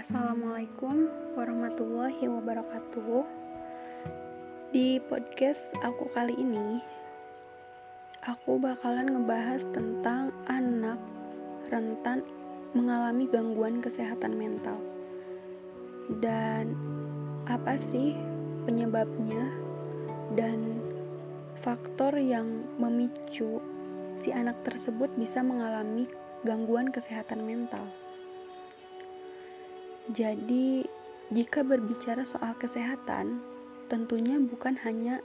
Assalamualaikum warahmatullahi wabarakatuh. Di podcast aku kali ini, aku bakalan ngebahas tentang anak rentan mengalami gangguan kesehatan mental. Dan apa sih penyebabnya dan faktor yang memicu si anak tersebut bisa mengalami gangguan kesehatan mental. Jadi, jika berbicara soal kesehatan, tentunya bukan hanya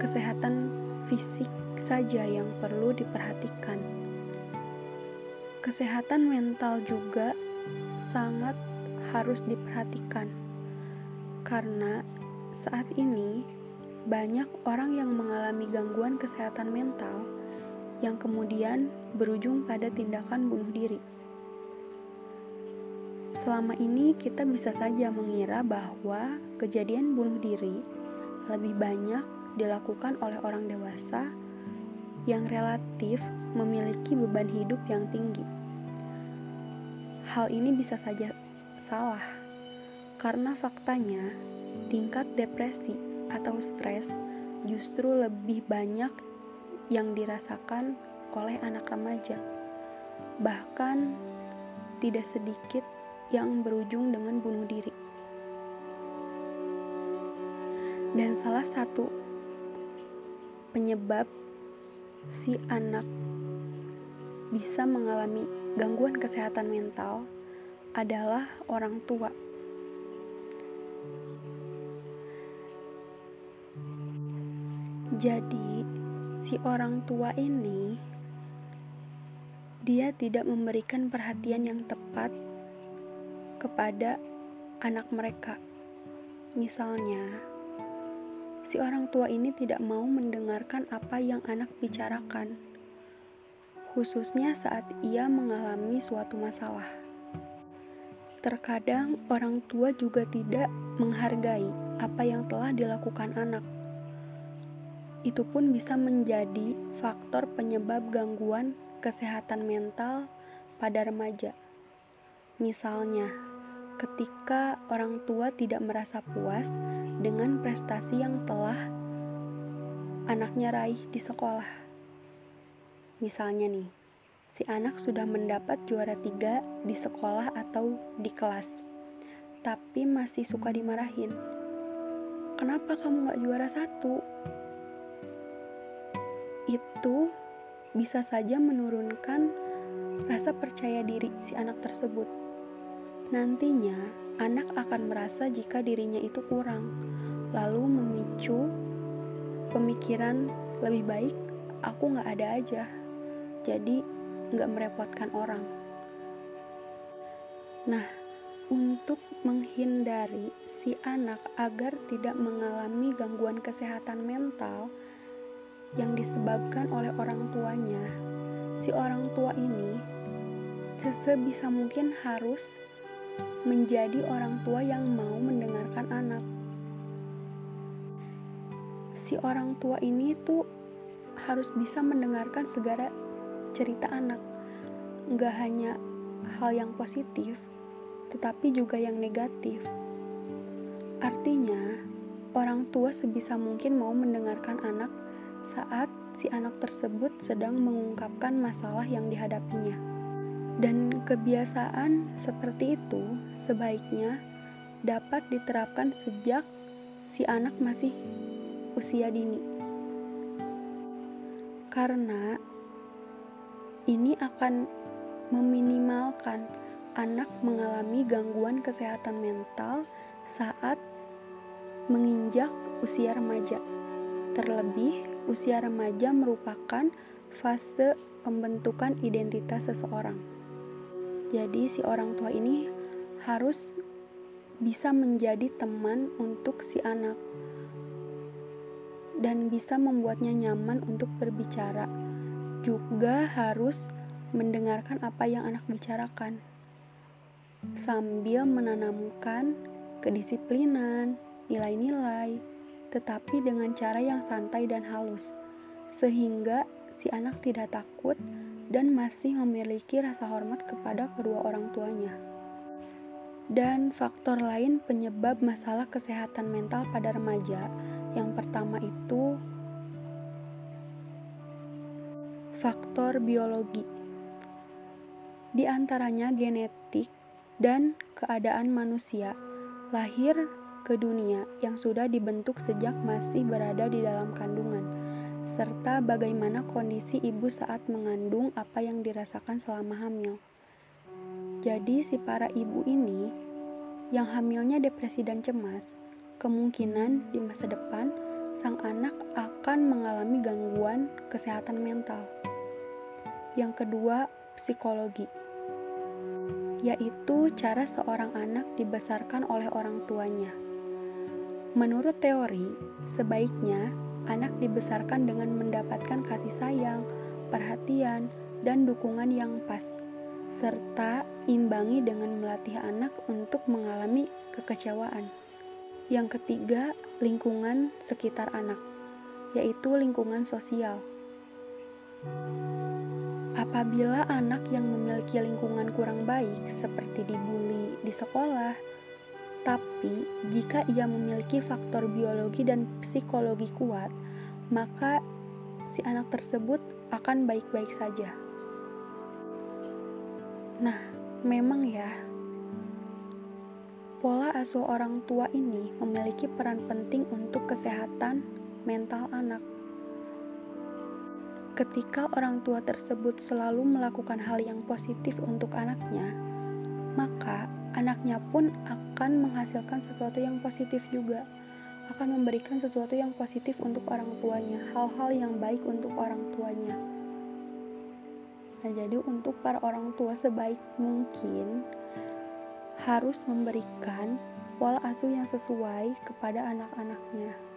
kesehatan fisik saja yang perlu diperhatikan. Kesehatan mental juga sangat harus diperhatikan, karena saat ini banyak orang yang mengalami gangguan kesehatan mental yang kemudian berujung pada tindakan bunuh diri. Selama ini kita bisa saja mengira bahwa kejadian bunuh diri lebih banyak dilakukan oleh orang dewasa yang relatif memiliki beban hidup yang tinggi. Hal ini bisa saja salah, karena faktanya tingkat depresi atau stres justru lebih banyak yang dirasakan oleh anak remaja. Bahkan tidak sedikit yang berujung dengan bunuh diri. Dan salah satu penyebab si anak bisa mengalami gangguan kesehatan mental adalah orang tua. Jadi, si orang tua ini dia tidak memberikan perhatian yang tepat kepada anak mereka. Misalnya, si orang tua ini tidak mau mendengarkan apa yang anak bicarakan, khususnya saat ia mengalami suatu masalah. Terkadang orang tua juga tidak menghargai apa yang telah dilakukan anak. Itu pun bisa menjadi faktor penyebab gangguan kesehatan mental pada remaja. Misalnya, ketika orang tua tidak merasa puas dengan prestasi yang telah anaknya raih di sekolah. Misalnya nih, si anak sudah mendapat juara tiga di sekolah atau di kelas, tapi masih suka dimarahin. Kenapa kamu gak juara satu? Itu bisa saja menurunkan rasa percaya diri si anak tersebut Nantinya, anak akan merasa jika dirinya itu kurang, lalu memicu pemikiran lebih baik aku nggak ada aja, jadi nggak merepotkan orang. Nah, untuk menghindari si anak agar tidak mengalami gangguan kesehatan mental yang disebabkan oleh orang tuanya, si orang tua ini sebisa mungkin harus menjadi orang tua yang mau mendengarkan anak. Si orang tua ini tuh harus bisa mendengarkan segala cerita anak, nggak hanya hal yang positif, tetapi juga yang negatif. Artinya, orang tua sebisa mungkin mau mendengarkan anak saat si anak tersebut sedang mengungkapkan masalah yang dihadapinya. Dan kebiasaan seperti itu sebaiknya dapat diterapkan sejak si anak masih usia dini. Karena ini akan meminimalkan anak mengalami gangguan kesehatan mental saat menginjak usia remaja. Terlebih, usia remaja merupakan fase pembentukan identitas seseorang. Jadi si orang tua ini harus bisa menjadi teman untuk si anak. Dan bisa membuatnya nyaman untuk berbicara. Juga harus mendengarkan apa yang anak bicarakan. Sambil menanamkan kedisiplinan, nilai-nilai, tetapi dengan cara yang santai dan halus, sehingga si anak tidak takut dan masih memiliki rasa hormat kepada kedua orang tuanya. Dan faktor lain penyebab masalah kesehatan mental pada remaja. Yang pertama itu faktor biologi. Di antaranya genetik dan keadaan manusia lahir ke dunia yang sudah dibentuk sejak masih berada di dalam kandungan, serta bagaimana kondisi ibu saat mengandung apa yang dirasakan selama hamil. Jadi, si para ibu ini yang hamilnya depresi dan cemas, kemungkinan di masa depan sang anak akan mengalami gangguan kesehatan mental. Yang kedua, psikologi, yaitu cara seorang anak dibesarkan oleh orang tuanya. Menurut teori, sebaiknya anak dibesarkan dengan mendapatkan kasih sayang, perhatian, dan dukungan yang pas serta imbangi dengan melatih anak untuk mengalami kekecewaan. Yang ketiga, lingkungan sekitar anak, yaitu lingkungan sosial. Apabila anak yang memiliki lingkungan kurang baik, seperti dibully di sekolah, tapi jika ia memiliki faktor biologi dan psikologi kuat, maka si anak tersebut akan baik-baik saja. Nah, memang ya, pola asuh orang tua ini memiliki peran penting untuk kesehatan mental anak. Ketika orang tua tersebut selalu melakukan hal yang positif untuk anaknya, maka anaknya pun akan menghasilkan sesuatu yang positif juga, akan memberikan sesuatu yang positif untuk orang tuanya, hal-hal yang baik untuk orang tuanya. Nah, jadi untuk para orang tua sebaik mungkin harus memberikan pola asuh yang sesuai kepada anak-anaknya.